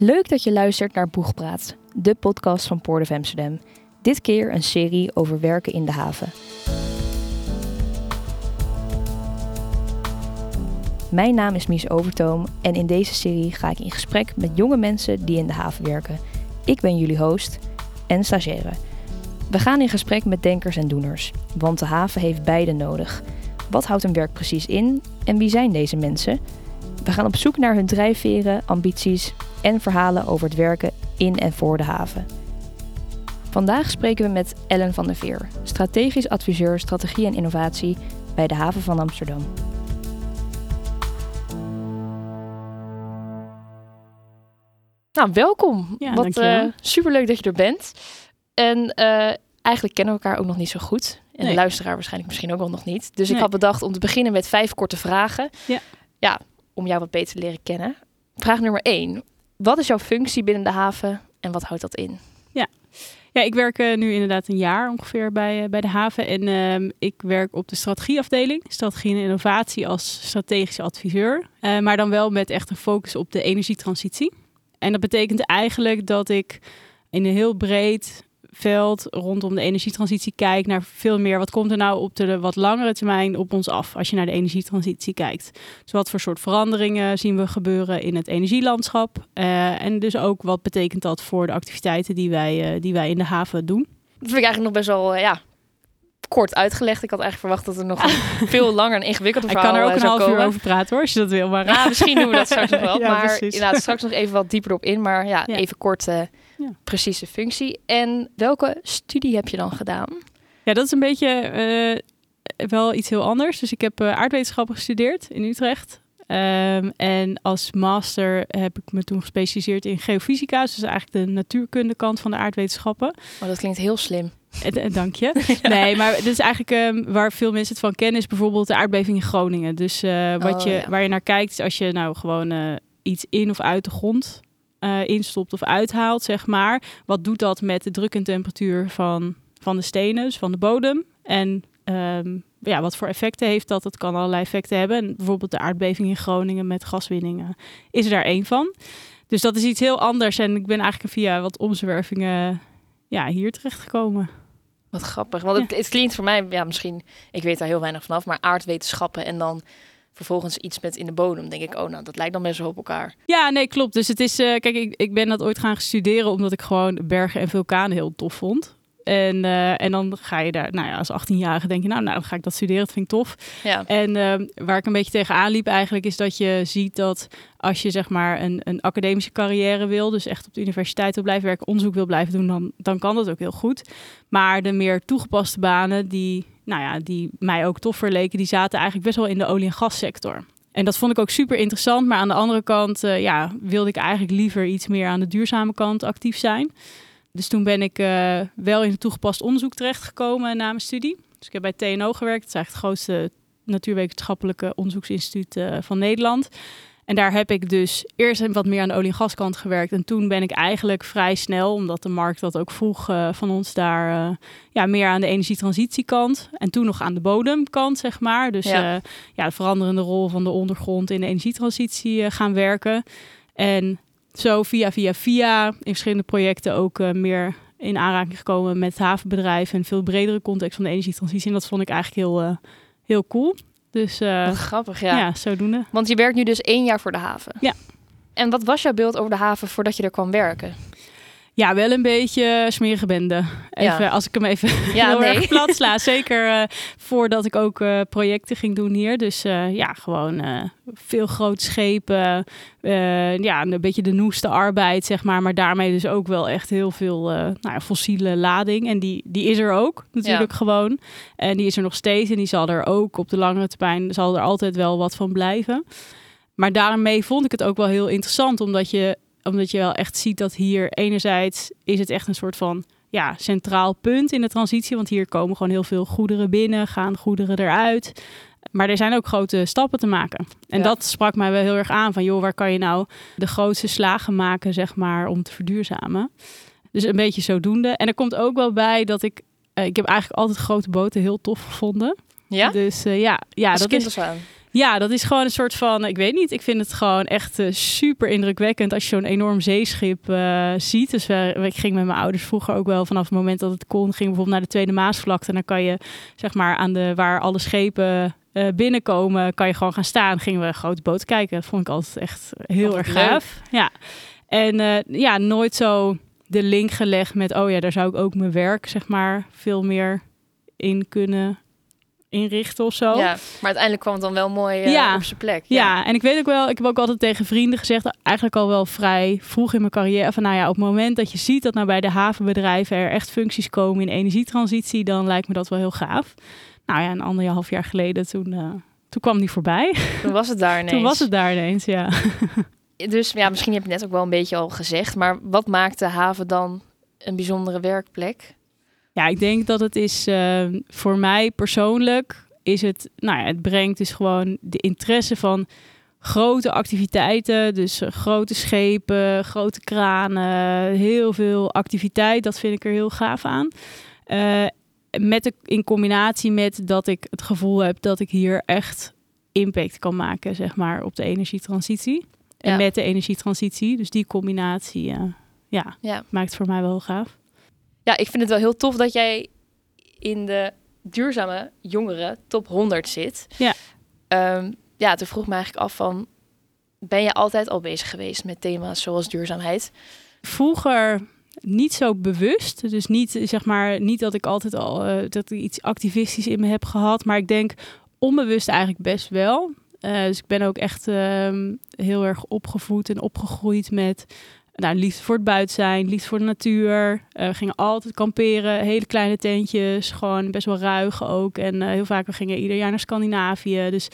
Leuk dat je luistert naar Boegpraat, de podcast van Port of Amsterdam. Dit keer een serie over werken in de haven. Mijn naam is Mies Overtoom en in deze serie ga ik in gesprek met jonge mensen die in de haven werken. Ik ben jullie host en stagiaire. We gaan in gesprek met denkers en doeners, want de haven heeft beide nodig. Wat houdt hun werk precies in en wie zijn deze mensen? We gaan op zoek naar hun drijfveren, ambities en verhalen over het werken in en voor de haven. Vandaag spreken we met Ellen van der Veer, strategisch adviseur strategie en innovatie bij de haven van Amsterdam. Nou, welkom. Ja, Wat eh superleuk dat je er bent. En eh, eigenlijk kennen we elkaar ook nog niet zo goed. En de luisteraar waarschijnlijk misschien ook wel nog niet. Dus ik had bedacht om te beginnen met vijf korte vragen. Ja. Ja, om jou wat beter te leren kennen. Vraag nummer één. Wat is jouw functie binnen de haven en wat houdt dat in? Ja, ik werk eh, nu inderdaad een jaar ongeveer bij, eh, bij de haven. En ehm, ik werk op de strategieafdeling, strategie en innovatie als strategische adviseur. Eh, maar dan wel met echt een focus op de energietransitie. En dat betekent eigenlijk dat ik in een heel breed veld rondom de energietransitie kijk naar veel meer. Wat komt er nou op de wat langere termijn op ons af als je naar de energietransitie kijkt? Dus wat voor soort veranderingen zien we gebeuren in het energielandschap? Eh, en dus ook wat betekent dat voor de activiteiten die wij, eh, die wij in de haven doen? Dat vind ik eigenlijk nog best wel, eh, ja, kort uitgelegd. Ik had eigenlijk verwacht dat er nog een veel langer en ingewikkelder Ik verhaal kan er ook een zou half uur komen. over praten hoor, als je dat wil. Maar Ja, misschien doen we dat straks nog wel. Ja, maar precies. inderdaad, straks nog even wat dieper op in. Maar ja, Ja. even kort Ja. precieze functie. En welke studie heb je dan gedaan? Ja, dat is een beetje eh, wel iets heel anders. Dus ik heb eh, aardwetenschappen gestudeerd in Utrecht. Ehm, en als master heb ik me toen gespecialiseerd in geofysica. Dus eigenlijk de natuurkunde kant van de aardwetenschappen. Oh, dat klinkt heel slim. Eh, Dank je. Nee, maar dit is eigenlijk ehm, waar veel mensen het van kennen, is bijvoorbeeld de aardbeving in Groningen. Dus wat Oh, je, ja. waar je naar kijkt, is als je nou gewoon iets in of uit de grond eh, instopt of uithaalt, zeg maar. Wat doet dat met de druk en temperatuur van, van de stenen, dus van de bodem? En ehm, ja, wat voor effecten heeft dat? Dat kan allerlei effecten hebben. En bijvoorbeeld de aardbeving in Groningen met gaswinningen is er daar één van. Dus dat is iets heel anders. En ik ben eigenlijk via wat omzwervingen ja, hier terechtgekomen. Wat grappig. Want het, het klinkt voor mij, ja, misschien, ik weet daar heel weinig vanaf, maar aardwetenschappen en dan vervolgens iets met in de bodem. Denk ik, oh, nou, dat lijkt dan best wel op elkaar. Ja, nee, klopt. Dus het is, eh, kijk, ik, ik ben dat ooit gaan studeren omdat ik gewoon bergen en vulkanen heel tof vond. En, eh, en dan ga je daar, nou ja, als 18-jarige denk je, nou, nou, dan ga ik dat studeren, dat vind ik tof. Ja, En ehm, waar ik een beetje tegenaan liep eigenlijk, is dat je ziet dat als je zeg maar een, een academische carrière wil, dus echt op de universiteit wil blijven werken, onderzoek wil blijven doen, dan, dan kan dat ook heel goed. Maar de meer toegepaste banen, die, nou ja, die mij ook tof verleken, die zaten eigenlijk best wel in de olie- en gassector. En dat vond ik ook super interessant. Maar aan de andere kant eh, ja, wilde ik eigenlijk liever iets meer aan de duurzame kant actief zijn. Dus toen ben ik eh, wel in het toegepast onderzoek terechtgekomen na mijn studie. Dus ik heb bij TNO gewerkt. Dat is eigenlijk het grootste natuurwetenschappelijke onderzoeksinstituut eh, van Nederland. En daar heb ik dus eerst wat meer aan de olie- en gaskant gewerkt. En toen ben ik eigenlijk vrij snel, omdat de markt dat ook vroeg eh, van ons daar, eh, ja, meer aan de energietransitiekant. En toen nog aan de bodemkant, zeg maar. Dus Ja. ja, ja de veranderende rol van de ondergrond in de energietransitie eh, gaan werken. En zo via, via, via in verschillende projecten ook eh, meer in aanraking gekomen met havenbedrijven en veel bredere context van de energietransitie. En dat vond ik eigenlijk heel, eh, heel cool. Dus wat grappig, ja. ja. zodoende. Want je werkt nu dus één jaar voor de haven. Ja. En wat was jouw beeld over de haven voordat je er kwam werken? Ja, wel een beetje smerige bende. Even, Ja. Als ik hem even Ja, heel nee. erg plat sla. Zeker eh, voordat ik ook eh, projecten ging doen hier. Dus eh, ja, gewoon veel grote schepen. eh, ja, een beetje de noeste arbeid, zeg maar. Maar daarmee dus ook wel echt heel veel nou fossiele lading. En die, die is er ook natuurlijk gewoon. En die is er nog steeds. En die zal er ook op de langere termijn, zal er altijd wel wat van blijven. Maar daarmee vond ik het ook wel heel interessant, omdat je, omdat je wel echt ziet dat hier enerzijds is het echt een soort van ja, centraal punt in de transitie. Want hier komen gewoon heel veel goederen binnen, gaan goederen eruit. Maar er zijn ook grote stappen te maken. En Ja. dat sprak mij wel heel erg aan. Van joh, waar kan je nou de grootste slagen maken, zeg maar, om te verduurzamen? Dus een beetje zodoende. En er komt ook wel bij dat ik... eh, ik heb eigenlijk altijd grote boten heel tof gevonden. Ja? Dus eh, ja, ja Als dat is, aan? Ja, dat is gewoon een soort van, ik weet niet, ik vind het gewoon echt uh, super indrukwekkend als je zo'n enorm zeeschip uh, ziet. Dus uh, ik ging met mijn ouders vroeger ook wel vanaf het moment dat het kon, ging bijvoorbeeld naar de Tweede Maasvlakte. En dan kan je, zeg maar, aan de, waar alle schepen binnenkomen, kan je gewoon gaan staan. Gingen we een grote boot kijken. Dat vond ik altijd echt heel erg gaaf. Ja. En ja, nooit zo de link gelegd met, oh ja, daar zou ik ook mijn werk, zeg maar, veel meer in kunnen inrichten of zo. Ja, maar uiteindelijk kwam het dan wel mooi uh, ja. op zijn plek. Ja. ja. en ik weet ook wel, ik heb ook altijd tegen vrienden gezegd, eigenlijk al wel vrij vroeg in mijn carrière, van nou ja, op het moment dat je ziet dat nou bij de havenbedrijven er echt functies komen in energietransitie, dan lijkt me dat wel heel gaaf. Nou ja, een anderhalf jaar geleden, toen, uh, toen kwam die voorbij. Toen was het daar ineens. toen was het daar ineens, ja. Dus ja, misschien heb je net ook wel een beetje al gezegd, maar wat maakt de haven dan een bijzondere werkplek? Ja, ik denk dat het is uh, voor mij persoonlijk is het, nou ja, het brengt dus gewoon de interesse van grote activiteiten, dus uh, grote schepen, grote kranen, heel veel activiteit. Dat vind ik er heel gaaf aan. Uh, met de, in combinatie met dat ik het gevoel heb dat ik hier echt impact kan maken, zeg maar, op de energietransitie. En met de energietransitie. Dus die combinatie ja, ja, maakt voor mij wel gaaf ja, ik vind het wel heel tof dat jij in de duurzame jongeren top 100 zit. Ja. Um, ja, toen vroeg me eigenlijk af van, ben je altijd al bezig geweest met thema's zoals duurzaamheid? Vroeger niet zo bewust. Dus niet, zeg maar, niet dat ik altijd al uh, dat ik iets activistisch in me heb gehad. Maar ik denk onbewust eigenlijk best wel. Uh, dus ik ben ook echt uh, heel erg opgevoed en opgegroeid met nou, liefde voor het buiten zijn, liefde voor de natuur. Uh, we gingen altijd kamperen, hele kleine tentjes, gewoon best wel ruig ook. En uh, heel vaak we gingen ieder jaar naar Scandinavië. Dus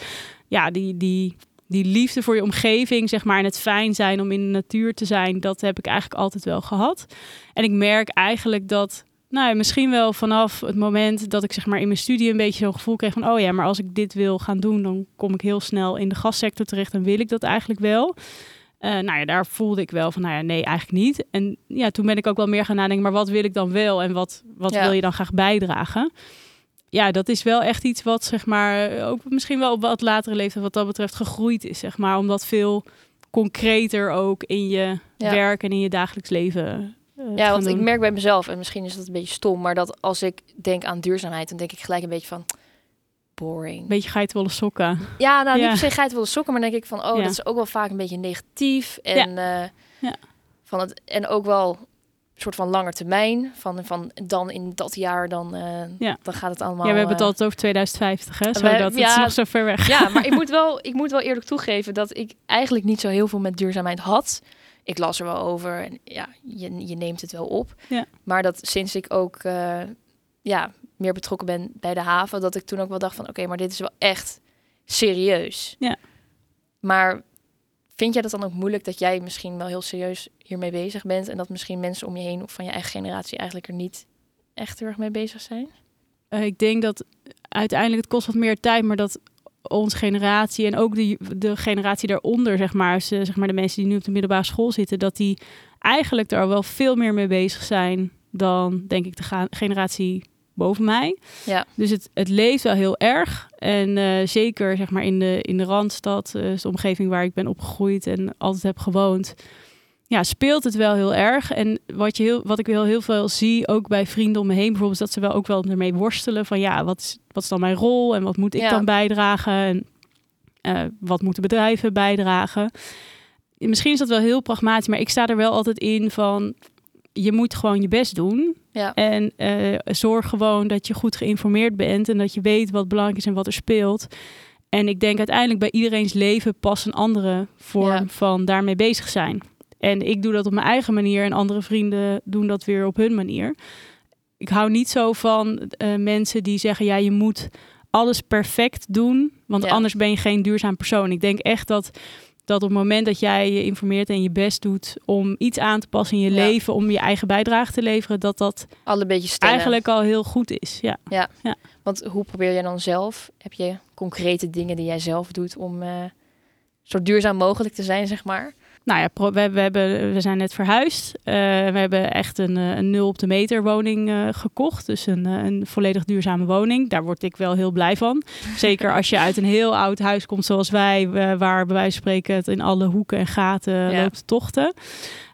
ja, die, die, die liefde voor je omgeving, zeg maar, en het fijn zijn om in de natuur te zijn, dat heb ik eigenlijk altijd wel gehad. En ik merk eigenlijk dat, nou, misschien wel vanaf het moment dat ik zeg maar in mijn studie een beetje zo'n gevoel kreeg van, oh ja, maar als ik dit wil gaan doen, dan kom ik heel snel in de gassector terecht en wil ik dat eigenlijk wel. Uh, nou ja, daar voelde ik wel van, nou ja, nee, eigenlijk niet. En ja, toen ben ik ook wel meer gaan nadenken, maar wat wil ik dan wel en wat, wat wil je dan graag bijdragen? Ja, dat is wel echt iets wat, zeg maar, ook misschien wel op wat latere leeftijd wat dat betreft gegroeid is, zeg maar. Omdat veel concreter ook in je werk en in je dagelijks leven uh, ja, want ik merk bij mezelf, en misschien is dat een beetje stom, maar dat als ik denk aan duurzaamheid, dan denk ik gelijk een beetje van, boring. Beetje geitenwolle sokken. Ja, nou niet per se geitenwolle sokken, maar denk ik van, oh, dat is ook wel vaak een beetje negatief. En, ja. Uh, ja. Van het, en ook wel een soort van langer termijn. Van, van dan in dat jaar, dan, uh, ja. dan gaat het allemaal... Ja, we hebben het uh, altijd over 2050, hè? Zodat we, ja, het nog zo ver weg. Ja, maar ik moet, wel, ik moet wel eerlijk toegeven dat ik eigenlijk niet zo heel veel met duurzaamheid had. Ik las er wel over en ja, je, je neemt het wel op. Ja. Maar dat sinds ik ook ja, meer betrokken ben bij de haven, dat ik toen ook wel dacht van oké, maar dit is wel echt serieus. Ja. Maar vind jij dat dan ook moeilijk dat jij misschien wel heel serieus hiermee bezig bent en dat misschien mensen om je heen of van je eigen generatie eigenlijk er niet echt heel erg mee bezig zijn? Uh, ik denk dat uiteindelijk het kost wat meer tijd, maar dat onze generatie en ook de, de generatie daaronder, zeg maar, ze, zeg maar de mensen die nu op de middelbare school zitten, dat die eigenlijk er wel veel meer mee bezig zijn dan, denk ik, de generatie boven mij. Ja. Dus het, het leeft wel heel erg. En uh, zeker zeg maar in de, in de Randstad, uh, de omgeving waar ik ben opgegroeid en altijd heb gewoond, ja, speelt het wel heel erg. En wat, je heel, wat ik wel heel veel zie, ook bij vrienden om me heen bijvoorbeeld, dat ze wel ook wel ermee worstelen van ja, wat is, wat is dan mijn rol en wat moet ik ja. dan bijdragen en uh, wat moeten bedrijven bijdragen. Misschien is dat wel heel pragmatisch, maar ik sta er wel altijd in van je moet gewoon je best doen. Ja. En uh, zorg gewoon dat je goed geïnformeerd bent en dat je weet wat belangrijk is en wat er speelt. En ik denk uiteindelijk bij iedereen's leven past een andere vorm ja. van daarmee bezig zijn. En ik doe dat op mijn eigen manier en andere vrienden doen dat weer op hun manier. Ik hou niet zo van uh, mensen die zeggen: ja, je moet alles perfect doen, want Ja. anders ben je geen duurzaam persoon. Ik denk echt dat dat op het moment dat jij je informeert en je best doet om iets aan te passen in je Ja. leven, om je eigen bijdrage te leveren, dat dat Alle beetje stellen. eigenlijk al heel goed is. Ja. Ja. Ja. Want hoe probeer je dan zelf? Heb je concrete dingen die jij zelf doet om eh, zo duurzaam mogelijk te zijn, zeg maar? Nou ja, we, we, hebben, we zijn net verhuisd. we hebben echt een, een nul op de meter woning gekocht. Dus een, een volledig duurzame woning. Daar word ik wel heel blij van. Zeker als je uit een heel oud huis komt zoals wij, waar bij wijze van spreken het in alle hoeken en gaten loopt te tochten.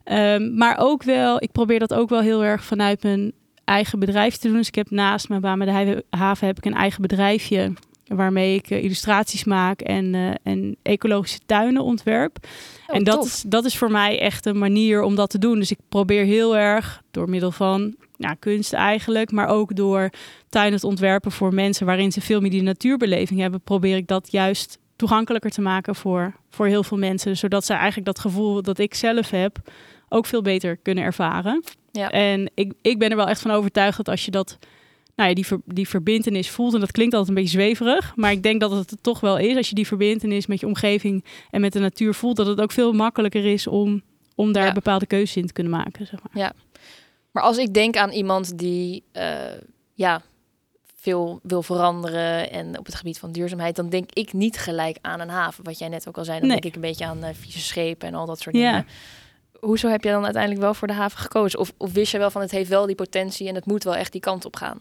Ehm, maar ook wel, ik probeer dat ook wel heel erg vanuit mijn eigen bedrijf te doen. Dus ik heb naast mijn baan met de haven heb ik een eigen bedrijfje waarmee ik uh, illustraties maak en, uh, en ecologische tuinen ontwerp. Oh, en dat is, dat is voor mij echt een manier om dat te doen. Dus ik probeer heel erg door middel van ja, kunst eigenlijk, maar ook door tuinen te ontwerpen voor mensen waarin ze veel meer die natuurbeleving hebben, probeer ik dat juist toegankelijker te maken voor, voor heel veel mensen. Zodat ze eigenlijk dat gevoel dat ik zelf heb ook veel beter kunnen ervaren. Ja. En ik, ik ben er wel echt van overtuigd dat als je dat, nou ja, die, ver, die verbindenis voelt, en dat klinkt altijd een beetje zweverig, maar ik denk dat het het toch wel is. Als je die verbindenis met je omgeving en met de natuur voelt, dat het ook veel makkelijker is om, om daar bepaalde keuzes in te kunnen maken. Zeg maar. Ja, maar als ik denk aan iemand die, uh, ja, veel wil veranderen en op het gebied van duurzaamheid, dan denk ik niet gelijk aan een haven. Wat jij net ook al zei, dan denk ik een beetje aan uh, vieze schepen en al dat soort ja. dingen. Hoezo heb je dan uiteindelijk wel voor de haven gekozen? Of, of wist je wel van het heeft wel die potentie en het moet wel echt die kant op gaan?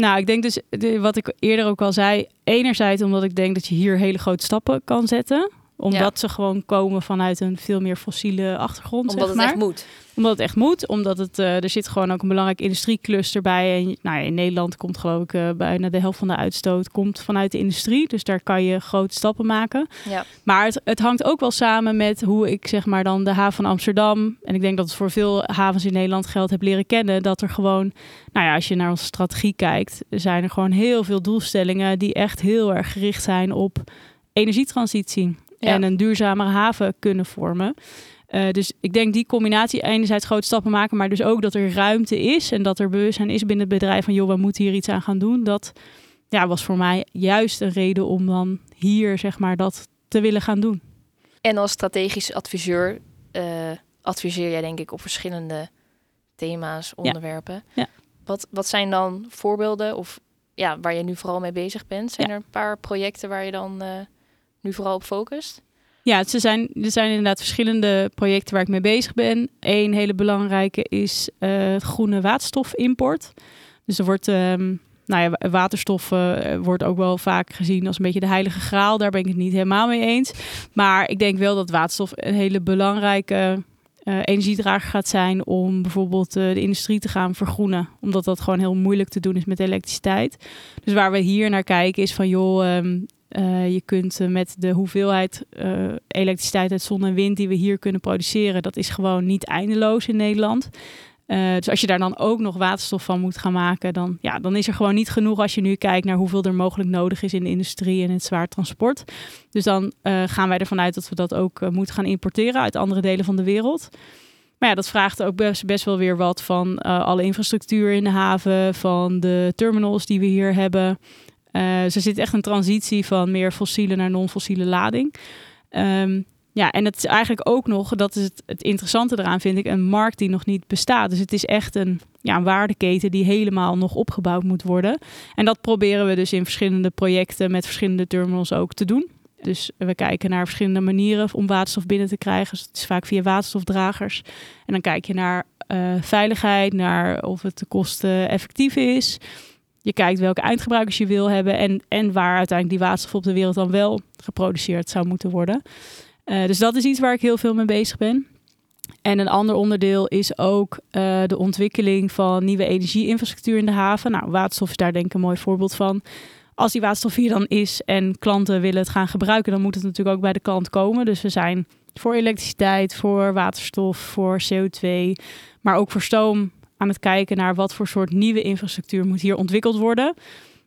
Nou, ik denk dus, wat ik eerder ook al zei, enerzijds omdat ik denk dat je hier hele grote stappen kan zetten omdat ze gewoon komen vanuit een veel meer fossiele achtergrond. Omdat zeg maar. het echt moet. Omdat het echt moet. Omdat het, uh, er zit gewoon ook een belangrijk industriecluster bij. En nou ja, in Nederland komt geloof ik uh, bijna de helft van de uitstoot komt vanuit de industrie. Dus daar kan je grote stappen maken. Ja. Maar het, het hangt ook wel samen met hoe ik zeg maar dan de haven van Amsterdam. En ik denk dat het voor veel havens in Nederland geldt heb leren kennen. Dat er gewoon, nou ja, als je naar onze strategie kijkt, zijn er gewoon heel veel doelstellingen die echt heel erg gericht zijn op energietransitie en een duurzamere haven kunnen vormen. Uh, dus ik denk die combinatie enerzijds grote stappen maken, maar dus ook dat er ruimte is en dat er bewustzijn is binnen het bedrijf van joh, we moeten hier iets aan gaan doen. Dat ja, was voor mij juist een reden om dan hier zeg maar dat te willen gaan doen. En als strategisch adviseur uh, adviseer jij denk ik op verschillende thema's, onderwerpen. Ja. Wat, wat zijn dan voorbeelden of ja, waar je nu vooral mee bezig bent? Zijn er een paar projecten waar je dan uh, nu vooral op focust? Ja, ze zijn, er zijn inderdaad verschillende projecten waar ik mee bezig ben. Eén hele belangrijke is uh, groene waterstofimport. Dus er wordt, um, nou ja, waterstof uh, wordt ook wel vaak gezien als een beetje de heilige graal. Daar ben ik het niet helemaal mee eens. Maar ik denk wel dat waterstof een hele belangrijke uh, energiedrager gaat zijn om bijvoorbeeld de industrie te gaan vergroenen. Omdat dat gewoon heel moeilijk te doen is met elektriciteit. Dus waar we hier naar kijken is van joh, um, uh, je kunt met de hoeveelheid elektriciteit uit zon en wind die we hier kunnen produceren, dat is gewoon niet eindeloos in Nederland. Dus als je daar dan ook nog waterstof van moet gaan maken, dan, ja, dan is er gewoon niet genoeg als je nu kijkt naar hoeveel er mogelijk nodig is in de industrie en het zwaar transport. Dus dan gaan wij ervan uit dat we dat ook moeten gaan importeren uit andere delen van de wereld. Maar ja, dat vraagt ook best, best wel weer wat van alle infrastructuur in de haven, van de terminals die we hier hebben. Dus er zit echt een transitie van meer fossiele naar non-fossiele lading. Um, ja, en het is eigenlijk ook nog, dat is het, het interessante eraan, vind ik, een markt die nog niet bestaat. Dus het is echt een, ja, een waardeketen die helemaal nog opgebouwd moet worden. En dat proberen we dus in verschillende projecten met verschillende terminals ook te doen. Dus we kijken naar verschillende manieren om waterstof binnen te krijgen. Dus het is vaak via waterstofdragers. En dan kijk je naar uh, veiligheid, naar of het de kosten effectief is. Je kijkt welke eindgebruikers je wil hebben en, en waar uiteindelijk die waterstof op de wereld dan wel geproduceerd zou moeten worden. Uh, dus dat is iets waar ik heel veel mee bezig ben. En een ander onderdeel is ook uh, de ontwikkeling van nieuwe energieinfrastructuur in de haven. Nou, waterstof is daar denk ik een mooi voorbeeld van. Als die waterstof hier dan is en klanten willen het gaan gebruiken, dan moet het natuurlijk ook bij de klant komen. Dus we zijn voor elektriciteit, voor waterstof, voor CO2, maar ook voor stoom aan het kijken naar wat voor soort nieuwe infrastructuur moet hier ontwikkeld worden.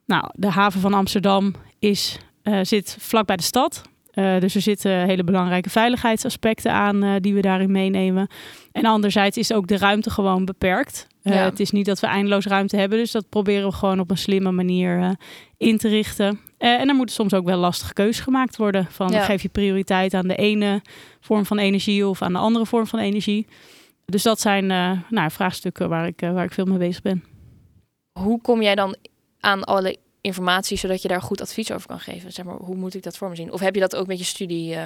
Nou, de haven van Amsterdam is, uh, zit vlak bij de stad. Uh, dus er zitten hele belangrijke veiligheidsaspecten aan uh, die we daarin meenemen. En anderzijds is ook de ruimte gewoon beperkt. Ja. Het is niet dat we eindeloos ruimte hebben, dus dat proberen we gewoon op een slimme manier in te richten. en er moeten soms ook wel lastige keuzes gemaakt worden. Van ja. geef je prioriteit aan de ene vorm van energie of aan de andere vorm van energie. Dus dat zijn nou, vraagstukken waar ik, waar ik veel mee bezig ben. Hoe kom jij dan aan alle informatie, zodat je daar goed advies over kan geven? Zeg maar, hoe moet ik dat voor me zien? Of heb je dat ook met je studie uh,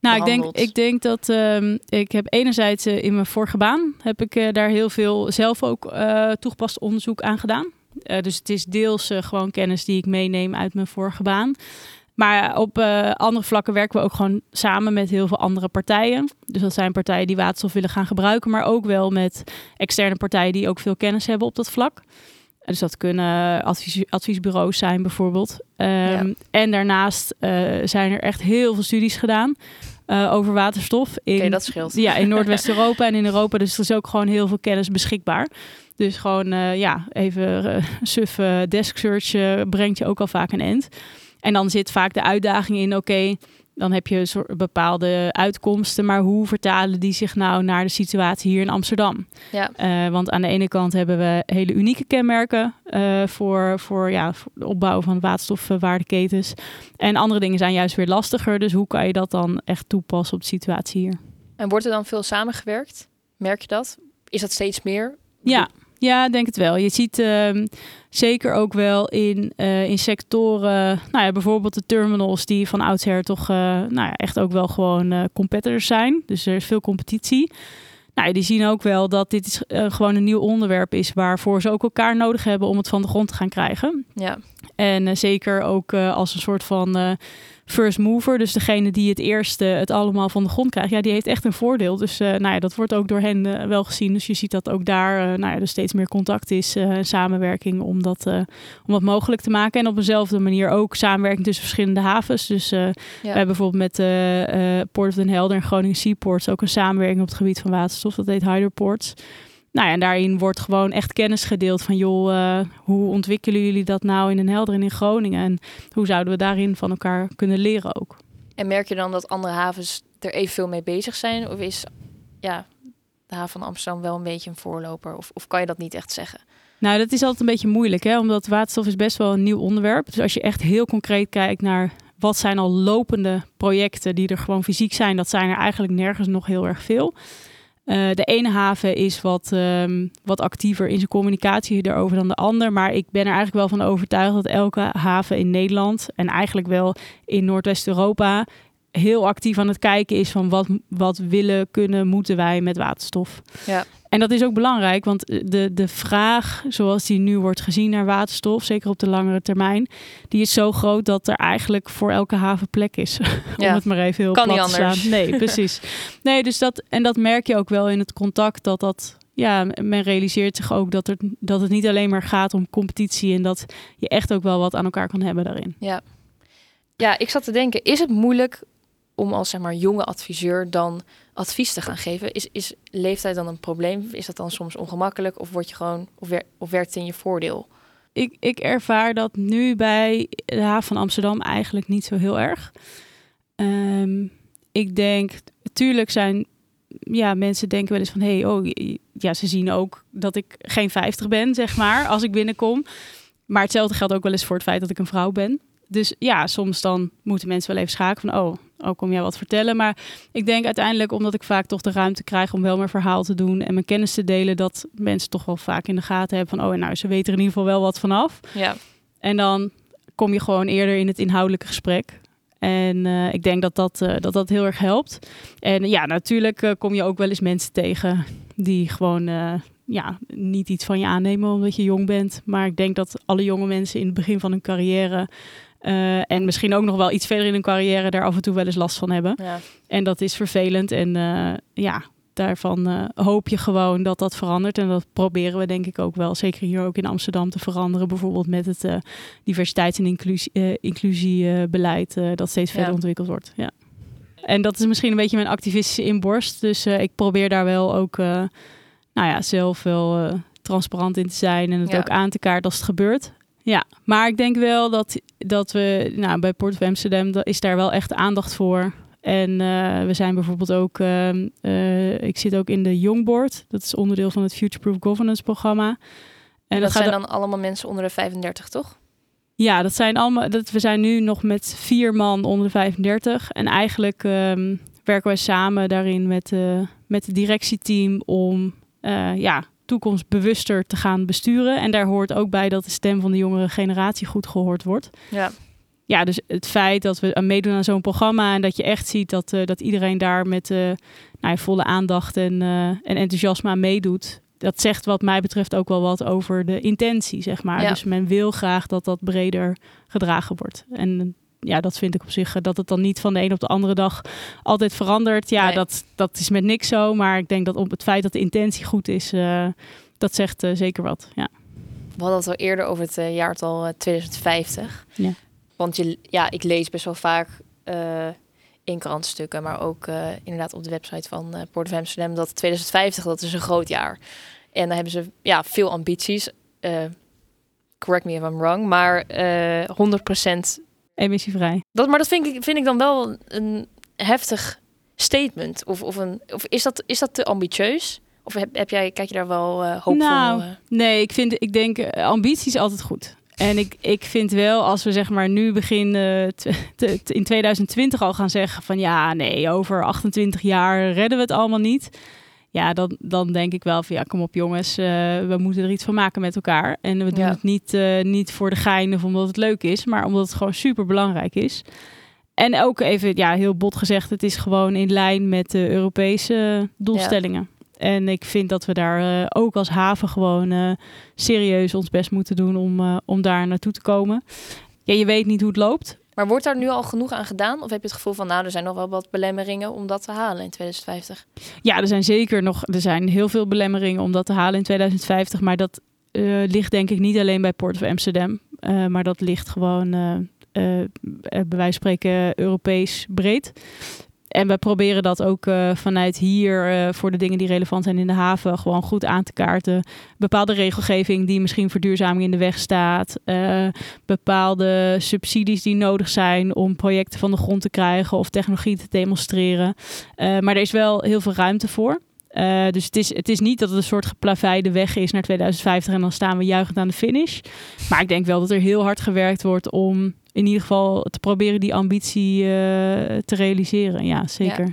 Nou, ik denk, ik denk dat um, ik heb enerzijds uh, in mijn vorige baan heb ik uh, daar heel veel zelf ook uh, toegepast onderzoek aan gedaan. dus het is deels gewoon kennis die ik meeneem uit mijn vorige baan. Maar op andere vlakken werken we ook gewoon samen met heel veel andere partijen. Dus dat zijn partijen die waterstof willen gaan gebruiken, maar ook wel met externe partijen die ook veel kennis hebben op dat vlak. Dus dat kunnen advies, adviesbureaus zijn bijvoorbeeld. Um, ja. En daarnaast zijn er echt heel veel studies gedaan. Uh, over waterstof. In, okay, dat scheelt. Ja, in Noordwest-Europa en in Europa. Dus er is ook gewoon heel veel kennis beschikbaar. Dus gewoon, ja, even uh, suf desk search brengt je ook al vaak een end. En dan zit vaak de uitdaging in, oké, okay, dan heb je soort bepaalde uitkomsten, maar hoe vertalen die zich nou naar de situatie hier in Amsterdam? Ja. Uh, want aan de ene kant hebben we hele unieke kenmerken uh, voor, voor, ja, voor de opbouw van waterstofwaardeketens. En andere dingen zijn juist weer lastiger. Dus hoe kan je dat dan echt toepassen op de situatie hier? En wordt er dan veel samengewerkt? Merk je dat? Is dat steeds meer? Ja, ja, denk het wel. Je ziet uh, zeker ook wel in, uh, in sectoren, nou ja, bijvoorbeeld de terminals die van oudsher toch uh, nou ja, echt ook wel gewoon uh, competitors zijn. Dus er is veel competitie. Nou, die zien ook wel dat dit is, gewoon een nieuw onderwerp is waarvoor ze ook elkaar nodig hebben om het van de grond te gaan krijgen. Ja. En zeker ook als een soort van first mover, dus degene die het eerste het allemaal van de grond krijgt, ja, die heeft echt een voordeel. Dus uh, nou ja, dat wordt ook door hen uh, wel gezien. Dus je ziet dat ook daar uh, nou ja, er steeds meer contact is en samenwerking om dat, om dat mogelijk te maken. En op dezelfde manier ook samenwerking tussen verschillende havens. Dus ja. we hebben bijvoorbeeld met Port of Den Helder en Groningen Seaports ook een samenwerking op het gebied van waterstof. Dat heet Hyderports. Nou ja, en daarin wordt gewoon echt kennis gedeeld van joh, uh, hoe ontwikkelen jullie dat nou in Den Helder en in Groningen? En hoe zouden we daarin van elkaar kunnen leren ook? En merk je dan dat andere havens er evenveel mee bezig zijn? Of is ja, de haven van Amsterdam wel een beetje een voorloper? Of, of kan je dat niet echt zeggen? Nou, dat is altijd een beetje moeilijk, hè? omdat waterstof is best wel een nieuw onderwerp. Dus als je echt heel concreet kijkt naar wat zijn al lopende projecten die er gewoon fysiek zijn, dat zijn er eigenlijk nergens nog heel erg veel. Uh, de ene haven is wat, um, wat actiever in zijn communicatie erover dan de ander. Maar ik ben er eigenlijk wel van overtuigd dat elke haven in Nederland en eigenlijk wel in Noordwest-Europa heel actief aan het kijken is van wat, wat willen, kunnen, moeten wij met waterstof. Ja. En dat is ook belangrijk, want de, de vraag zoals die nu wordt gezien naar waterstof, zeker op de langere termijn, die is zo groot dat er eigenlijk voor elke haven plek is. Om het maar even heel kan plat te staan. Nee, precies. nee, dus dat, en dat merk je ook wel in het contact dat dat ja, men realiseert zich ook dat, er, dat het niet alleen maar gaat om competitie en dat je echt ook wel wat aan elkaar kan hebben daarin. Ja, ja ik zat te denken, is het moeilijk om als zeg maar jonge adviseur dan advies te gaan geven. Is, is leeftijd dan een probleem? Is dat dan soms ongemakkelijk? Of word je gewoon of, wer, of werkt het in je voordeel? Ik, ik ervaar dat nu bij de haven van Amsterdam eigenlijk niet zo heel erg. Um, ik denk, natuurlijk zijn ja, mensen denken wel eens van hé, hey, oh ja, ze zien ook dat ik geen 50 ben, zeg maar, als ik binnenkom. Maar hetzelfde geldt ook wel eens voor het feit dat ik een vrouw ben. Dus ja, soms dan moeten mensen wel even schakelen van oh, ook kom jij wat vertellen. Maar ik denk uiteindelijk, omdat ik vaak toch de ruimte krijg om wel mijn verhaal te doen en mijn kennis te delen, dat mensen toch wel vaak in de gaten hebben van, oh, nou, ze weten er in ieder geval wel wat vanaf. Ja. En dan kom je gewoon eerder in het inhoudelijke gesprek. En uh, ik denk dat dat, uh, dat dat heel erg helpt. En ja, natuurlijk uh, kom je ook wel eens mensen tegen die gewoon ja, niet iets van je aannemen omdat je jong bent. Maar ik denk dat alle jonge mensen in het begin van hun carrière uh, en misschien ook nog wel iets verder in hun carrière daar af en toe wel eens last van hebben. Ja. En dat is vervelend. En uh, ja, daarvan uh, hoop je gewoon dat dat verandert. En dat proberen we denk ik ook wel, zeker hier ook in Amsterdam, te veranderen. Bijvoorbeeld met het diversiteits- en inclusie, inclusiebeleid dat steeds verder ja. ontwikkeld wordt. Ja. En dat is misschien een beetje mijn activistische inborst. Dus ik probeer daar wel ook, nou ja, zelf wel transparant in te zijn en het ja. ook aan te kaarten als het gebeurt. Ja, maar ik denk wel dat, dat we nou, bij Port of Amsterdam is daar wel echt aandacht voor. En uh, we zijn bijvoorbeeld ook, uh, uh, ik zit ook in de Young Board. Dat is onderdeel van het Future Proof Governance programma. En, en dat, dat zijn dan allemaal mensen onder de 35, toch? Ja, dat zijn allemaal. Dat, we zijn nu nog met vier man onder de 35. En eigenlijk um, werken wij samen daarin met, met het directieteam om ja, toekomstbewuster te gaan besturen. En daar hoort ook bij dat de stem van de jongere generatie goed gehoord wordt. Ja. ja, dus het feit dat we meedoen aan zo'n programma en dat je echt ziet dat, uh, dat iedereen daar met uh, nou, volle aandacht en, uh, en enthousiasme aan meedoet. Dat zegt wat mij betreft ook wel wat over de intentie, zeg maar. Ja. Dus men wil graag dat dat breder gedragen wordt. En ja, dat vind ik op zich, dat het dan niet van de een op de andere dag altijd verandert. Ja, nee. dat, dat is met niks zo. Maar ik denk dat op het feit dat de intentie goed is, dat zegt zeker wat, ja. We hadden het al eerder over het jaartal 2050. Ja. Want je, ja, ik lees best wel vaak in krantstukken, maar ook inderdaad op de website van Port of Amsterdam dat 2050 dat is een groot jaar. En dan hebben ze ja, veel ambities. correct me if I'm wrong, maar 100% emissievrij. Dat, maar dat vind ik, vind ik dan wel een heftig statement. Of, of, een, of is, dat, is dat te ambitieus? Of heb, heb jij, kijk je daar wel uh, hoopvol? Nou, nee, ik, vind, ik denk ambitie is altijd goed. En ik, ik vind wel, als we zeg maar nu begin uh, in 2020 al gaan zeggen van ja, nee, over 28 jaar redden we het allemaal niet. Ja, dan, dan denk ik wel van ja, kom op jongens, uh, we moeten er iets van maken met elkaar. En we doen ja. het niet, uh, niet voor de gein of omdat het leuk is, maar omdat het gewoon super belangrijk is. En ook even, ja, heel bot gezegd, het is gewoon in lijn met de Europese doelstellingen. Ja. En ik vind dat we daar uh, ook als haven gewoon serieus ons best moeten doen om, om daar naartoe te komen. Ja, je weet niet hoe het loopt. Maar wordt daar nu al genoeg aan gedaan? Of heb je het gevoel van, nou, er zijn nog wel wat belemmeringen om dat te halen in 2050? Ja, er zijn zeker nog, er zijn heel veel belemmeringen om dat te halen in 2050. Maar dat ligt denk ik niet alleen bij Port of Amsterdam. maar dat ligt gewoon, bij wijze van spreken, Europees breed. En we proberen dat ook uh, vanuit hier uh, voor de dingen die relevant zijn in de haven gewoon goed aan te kaarten. Bepaalde regelgeving die misschien verduurzaming in de weg staat. Uh, bepaalde subsidies die nodig zijn om projecten van de grond te krijgen of technologie te demonstreren. maar er is wel heel veel ruimte voor. Uh, dus het is, het is niet dat het een soort geplaveide weg is naar 2050 en dan staan we juichend aan de finish. Maar ik denk wel dat er heel hard gewerkt wordt om in ieder geval te proberen die ambitie uh, te realiseren. Ja, zeker. Ja.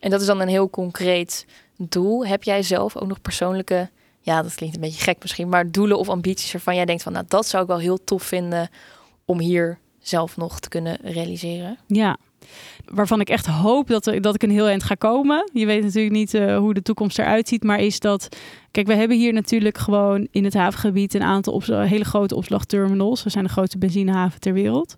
En dat is dan een heel concreet doel. Heb jij zelf ook nog persoonlijke, ja, dat klinkt een beetje gek misschien, maar doelen of ambities waarvan jij denkt van, nou, dat zou ik wel heel tof vinden om hier zelf nog te kunnen realiseren? Ja, waarvan ik echt hoop dat, er, dat ik een heel eind ga komen. Je weet natuurlijk niet uh, hoe de toekomst eruit ziet, maar is dat... Kijk, we hebben hier natuurlijk gewoon in het havengebied een aantal hele grote opslagterminals. We zijn de grootste benzinehaven ter wereld.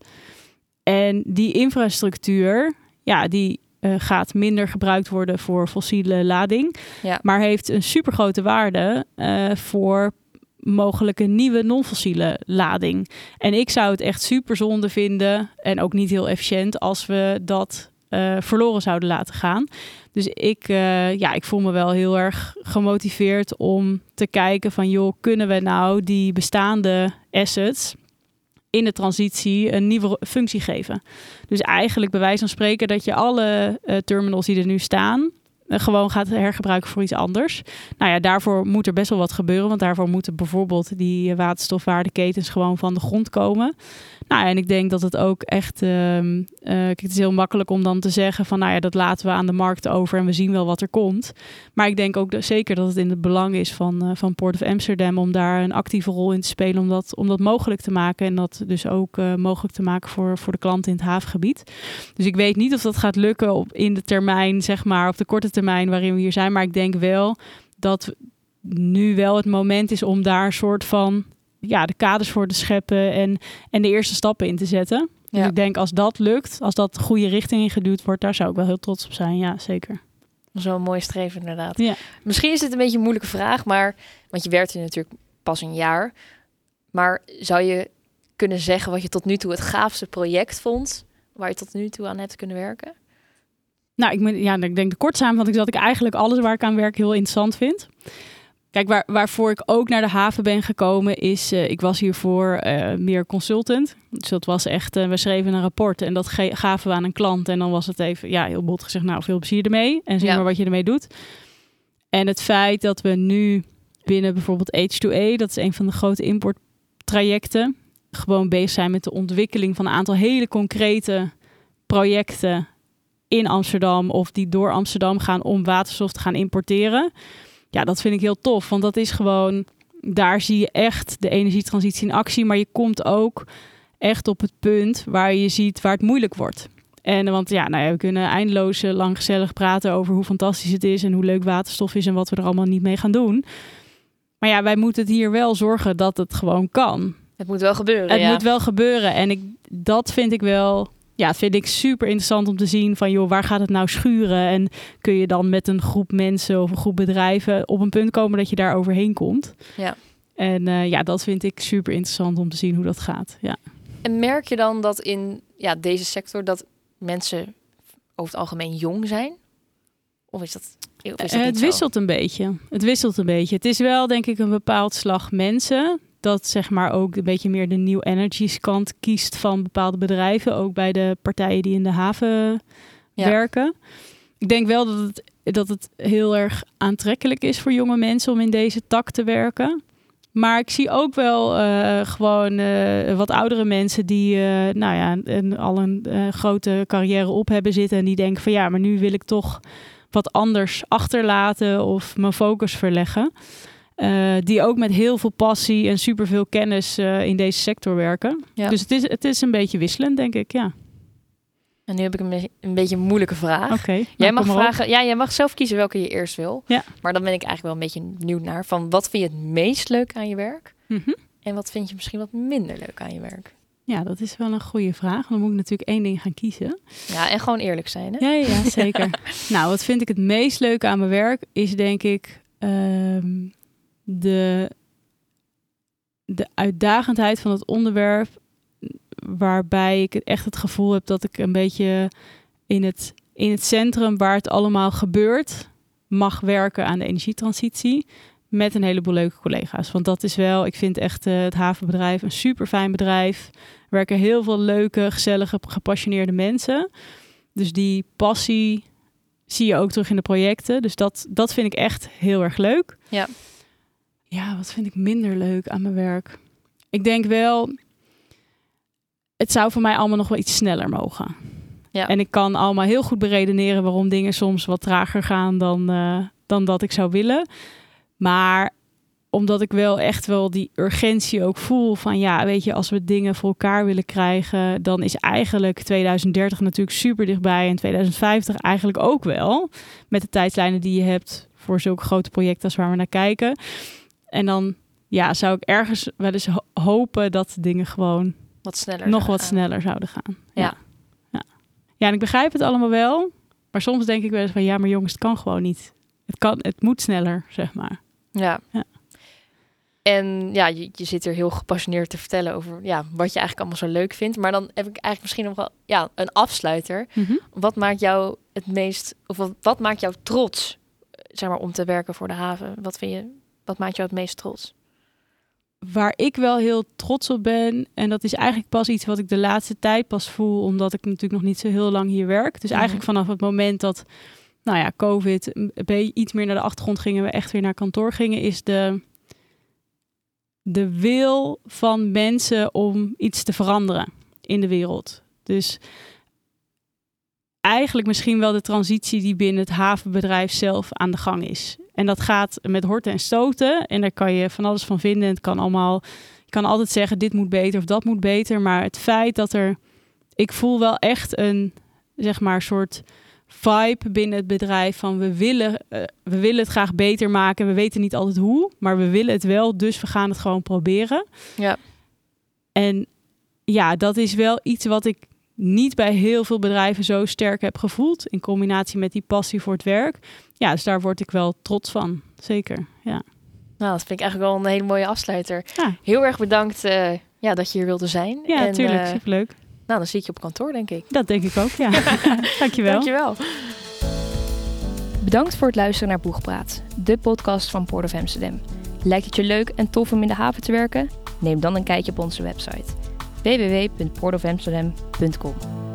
En die infrastructuur, ja, die uh, gaat minder gebruikt worden voor fossiele lading. Ja. Maar heeft een supergrote waarde uh, voor mogelijke nieuwe non-fossiele lading. En ik zou het echt super zonde vinden en ook niet heel efficiënt als we dat uh, verloren zouden laten gaan. Dus ik, uh, ja, ik voel me wel heel erg gemotiveerd om te kijken van joh, kunnen we nou die bestaande assets in de transitie een nieuwe functie geven. Dus eigenlijk bij wijze van spreken dat je alle uh, terminals die er nu staan, gewoon gaat hergebruiken voor iets anders. Nou ja, daarvoor moet er best wel wat gebeuren. Want daarvoor moeten bijvoorbeeld die waterstofwaardeketens gewoon van de grond komen. Nou, en ik denk dat het ook echt. Uh, kijk, het is heel makkelijk om dan te zeggen van nou ja, dat laten we aan de markt over en we zien wel wat er komt. Maar ik denk ook zeker dat het in het belang is van, uh, van Port of Amsterdam om daar een actieve rol in te spelen om dat, om dat mogelijk te maken. En dat dus ook mogelijk te maken voor, voor de klanten in het havengebied. Dus ik weet niet of dat gaat lukken op, in de termijn, zeg maar, op de korte termijn waarin we hier zijn. Maar ik denk wel dat nu wel het moment is om daar een soort van ja, de kaders voor te scheppen en, en de eerste stappen in te zetten. Dus ik denk als dat lukt, als dat de goede richting ingeduwd wordt, daar zou ik wel heel trots op zijn. Ja, zeker. Zo'n mooi streven inderdaad. Ja. Misschien is het een beetje een moeilijke vraag, maar want je werkt hier natuurlijk pas een jaar. Maar zou je kunnen zeggen wat je tot nu toe het gaafste project vond, waar je tot nu toe aan hebt kunnen werken? Nou, ik, ja, ik denk de kort samenvatting is dat ik eigenlijk alles waar ik aan werk heel interessant vind. Kijk, waar, waarvoor ik ook naar de haven ben gekomen is, uh, ik was hiervoor uh, meer consultant. Dus dat was echt, uh, we schreven een rapport en dat gaven we aan een klant. En dan was het even, ja, heel bot gezegd, nou, veel plezier ermee. En zie ja. maar wat je ermee doet. En het feit dat we nu binnen bijvoorbeeld H2A, dat is een van de grote importtrajecten, gewoon bezig zijn met de ontwikkeling van een aantal hele concrete projecten in Amsterdam of die door Amsterdam gaan om waterstof te gaan importeren. Ja, dat vind ik heel tof, want dat is gewoon, daar zie je echt de energietransitie in actie, maar je komt ook echt op het punt waar je ziet waar het moeilijk wordt. En want ja, nou ja, we kunnen eindeloos lang gezellig praten over hoe fantastisch het is en hoe leuk waterstof is en wat we er allemaal niet mee gaan doen. Maar ja, wij moeten het hier wel zorgen dat het gewoon kan. Het moet wel gebeuren. Het ja. moet wel gebeuren. En ik, dat vind ik wel. Ja, dat vind ik super interessant om te zien van joh, waar gaat het nou schuren? En kun je dan met een groep mensen of een groep bedrijven op een punt komen dat je daar overheen komt? Ja. En uh, ja, dat vind ik super interessant om te zien hoe dat gaat. Ja. En merk je dan dat in ja, deze sector dat mensen over het algemeen jong zijn? Of is dat? Of is dat uh, het wisselt een beetje. Het wisselt een beetje. Het is wel denk ik een bepaald slag mensen dat zeg maar ook een beetje meer de new energies kant kiest van bepaalde bedrijven, ook bij de partijen die in de haven ja. werken. Ik denk wel dat het, dat het heel erg aantrekkelijk is voor jonge mensen om in deze tak te werken. Maar ik zie ook wel uh, gewoon uh, wat oudere mensen die uh, nou ja, een, al een grote carrière op hebben zitten. En die denken van ja, maar nu wil ik toch wat anders achterlaten of mijn focus verleggen. Uh, die ook met heel veel passie en superveel kennis uh, in deze sector werken. Ja. Dus het is, het is een beetje wisselend, denk ik, ja. En nu heb ik een, een beetje een moeilijke vraag. Oké. Okay, jij mag vragen, ja, jij mag zelf kiezen welke je eerst wil. Ja. Maar dan ben ik eigenlijk wel een beetje benieuwd naar van wat vind je het meest leuk aan je werk? Mm -hmm. En wat vind je misschien wat minder leuk aan je werk? Ja, dat is wel een goede vraag. Dan moet ik natuurlijk één ding gaan kiezen. Ja, en gewoon eerlijk zijn. Hè? Ja, ja, zeker. nou, wat vind ik het meest leuke aan mijn werk is denk ik um, de, de uitdagendheid van het onderwerp. Waarbij ik echt het gevoel heb dat ik een beetje in het, in het centrum waar het allemaal gebeurt, mag werken aan de energietransitie. Met een heleboel leuke collega's. Want dat is wel, ik vind echt uh, het havenbedrijf een super fijn bedrijf. Er werken heel veel leuke, gezellige, gepassioneerde mensen. Dus die passie zie je ook terug in de projecten. Dus dat, dat vind ik echt heel erg leuk. Ja. Ja, wat vind ik minder leuk aan mijn werk? Ik denk wel, het zou voor mij allemaal nog wel iets sneller mogen. Ja. En ik kan allemaal heel goed beredeneren waarom dingen soms wat trager gaan dan, uh, dan dat ik zou willen. Maar omdat ik wel echt wel die urgentie ook voel van ja, weet je, als we dingen voor elkaar willen krijgen, dan is eigenlijk 2030 natuurlijk super dichtbij en 2050 eigenlijk ook wel. Met de tijdslijnen die je hebt voor zulke grote projecten als waar we naar kijken. En dan ja, zou ik ergens wel eens ho hopen dat dingen gewoon wat sneller nog wat gaan. sneller zouden gaan. Ja. ja. Ja. ja, en ik begrijp het allemaal wel. Maar soms denk ik wel eens van ja, maar jongens, het kan gewoon niet. Het, kan, het moet sneller, zeg maar. Ja. Ja. En ja, je, je zit er heel gepassioneerd te vertellen over ja, wat je eigenlijk allemaal zo leuk vindt. Maar dan heb ik eigenlijk misschien nog wel ja, een afsluiter. Mm -hmm. Wat maakt jou het meest, of wat, wat maakt jou trots, zeg maar, om te werken voor de haven? Wat vind je, wat maakt jou het meest trots? Waar ik wel heel trots op ben, en dat is eigenlijk pas iets wat ik de laatste tijd pas voel, omdat ik natuurlijk nog niet zo heel lang hier werk. Dus Mhm. eigenlijk vanaf het moment dat, nou ja, COVID een beetje iets meer naar de achtergrond gingen, we echt weer naar kantoor gingen, is de, de wil van mensen om iets te veranderen in de wereld. Dus eigenlijk misschien wel de transitie die binnen het havenbedrijf zelf aan de gang is. En dat gaat met horten en stoten. En daar kan je van alles van vinden. Het kan allemaal. Je kan altijd zeggen: dit moet beter of dat moet beter. Maar het feit dat er. Ik voel wel echt een, zeg maar, soort vibe binnen het bedrijf van we willen, uh, we willen het graag beter maken. We weten niet altijd hoe, maar we willen het wel. Dus we gaan het gewoon proberen. Ja. En ja, dat is wel iets wat ik niet bij heel veel bedrijven zo sterk heb gevoeld. In combinatie met die passie voor het werk. Ja, dus daar word ik wel trots van. Zeker, ja. Nou, dat vind ik eigenlijk wel een hele mooie afsluiter. Ja. Heel erg bedankt uh, ja, dat je hier wilde zijn. Ja, en, tuurlijk. uh, Superleuk. nou, dan zie ik je op kantoor, denk ik. Dat denk ik ook, ja. Dankjewel. Dankjewel. Bedankt voor het luisteren naar Boegpraat, de podcast van Port of Amsterdam. Lijkt het je leuk en tof om in de haven te werken? Neem dan een kijkje op onze website www.portofamsterdam.com.